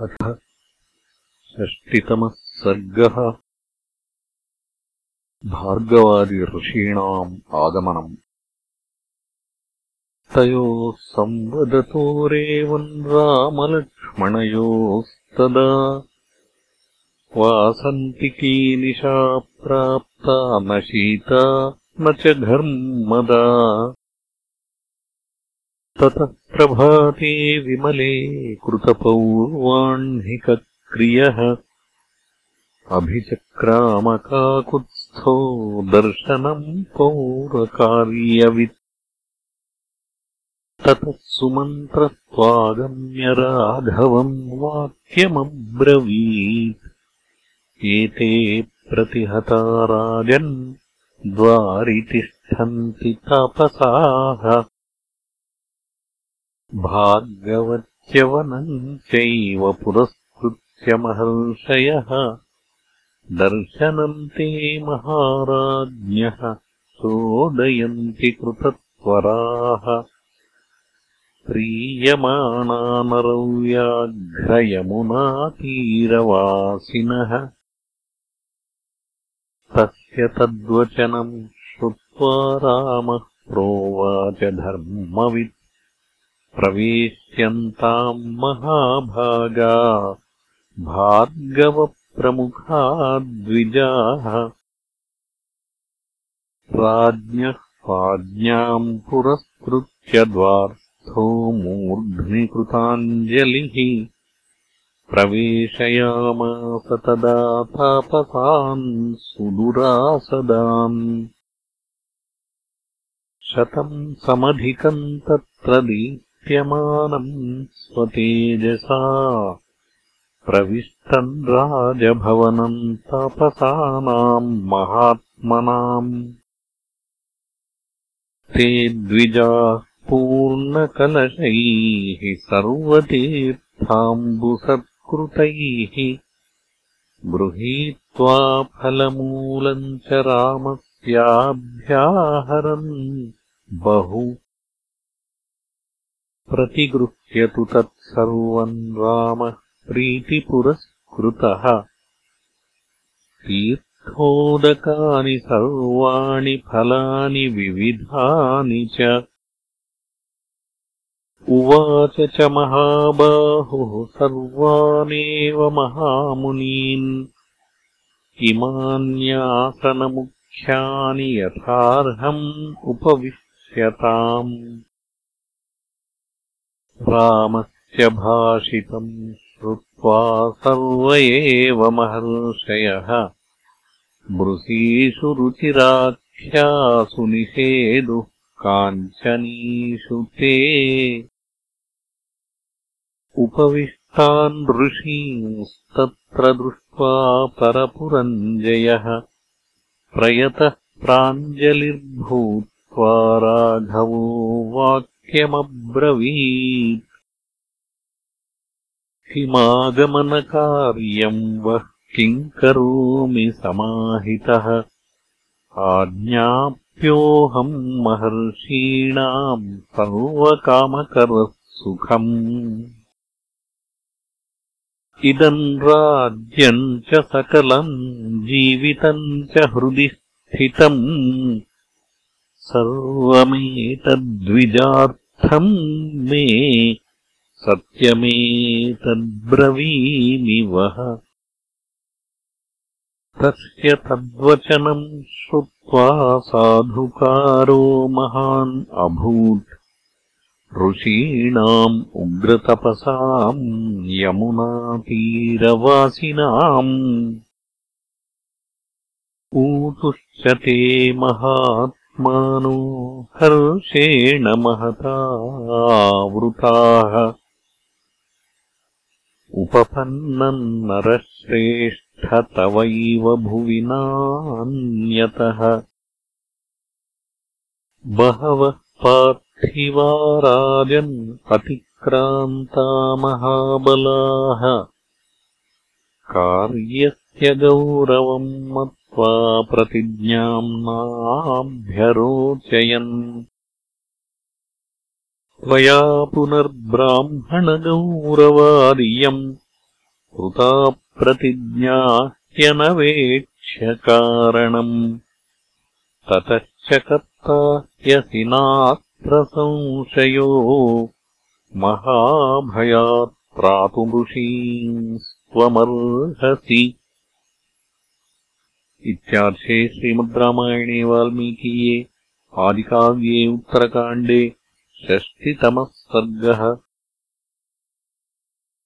अथ षष्टितमः सर्गः। भार्गवादिऋषीणाम् आगमनम्। तयोः संवदतोरेवम् रामलक्ष्मणयोस्तदा वासन्तिकीनिशा प्राप्ता न शीता न च घर्मदा ततः प्रभाते विमले कृतपौर्वाह्निकक्रियः। अभिचक्रामकाकुत्स्थो दर्शनम् पौरकार्यवित्। ततः सुमन्त्रत्वागम्य राघवम् वाक्यमब्रवीत्। एते प्रतिहता राजन् द्वारितिष्ठन्ति तापसाः भाग्यवत्यवनम् चैव पुरस्कृत्य महर्षयः दर्शनम् ते महाराज्ञः सोदयन्ति कृतत्वराः। प्रीयमाणानरव्याघ्रयमुनातीरवासिनः। तस्य तद्वचनम् श्रुत्वा रामः प्रोवाच धर्मवित् प्रवेश्यन्ताम् महाभागा भार्गवप्रमुखा द्विजाः राज्ञः आज्ञाम् पुरस्कृत्य द्वार्थो मूर्ध्नि कृताञ्जलिः प्रवेशयामास तदा तापसान् सुदुरासदान्। शतम् समधिकम् तत्र स्वतेजसा प्रविष्टम् राजभवनम् तापसानाम् महात्मनाम्। ते द्विजाः पूर्णकलशैः सर्वतीर्थाम्बुसत्कृतैः गृहीत्वा फलमूलम् च रामस्याभ्याहरन् बहु प्रतिगृह्यतु तत्सर्वम् रामः प्रीतिपुरस्कृतः। तीर्थोदकानि सर्वाणि फलानि विविधानि च। उवाच च महाबाहुः सर्वानेव महामुनीन्। इमान्यासनमुख्यानि यथार्हम् उपविश्यताम् रामस्य भाषितम् श्रुत्वा सर्व एव महर्षयः। मृषीषु रुचिराख्यासु निषेदुः काञ्चनीषु ते। उपविष्टान् ऋषींस्तत्र दृष्ट्वा परपुरञ्जयः। प्रयतः प्राञ्जलिर्भूत्वा राघवो वाक् वाक्यमब्रवीत् किमागमनकार्यम् वः किम् करोमि समाहितः। आज्ञाप्योऽहम् महर्षीणाम् सर्वकामकरः सुखम् इदम् राज्यम् च सकलम् जीवितम् च हृदि स्थितम् सर्वमेतद्विजार्थम् मे सत्यमेतद्ब्रवीमि वः तस्य तद्वचनम् श्रुत्वा साधुकारो महान् अभूत्। ऋषीणाम् उग्रतपसाम् यमुनातीरवासिनाम्। ऊतुश्च ते महात् मानो हर्षेण महतावृताः उपपन्नम् नरश्रेष्ठ तवैव भुवि नान्यतः। बहवः पार्थिवा राजन् अतिक्रान्ता महाबलाः कार्यस्य गौरवम् प्रतिज्ञाम् नाभ्यरोचयन्। त्वया पुनर्ब्राह्मणगौरवादियम् कृता प्रतिज्ञा ह्यनवेक्ष्यकारणम् ततश्च कर्ता ह्यसि नात्र संशयो महाभयात् प्रातुमृषीम् स्वमर्हसि इत्यार्षे श्रीमद् रामायणे वाल्मीकीये आदिकाव्ये उत्तरकाण्डे षष्टितमः सर्गः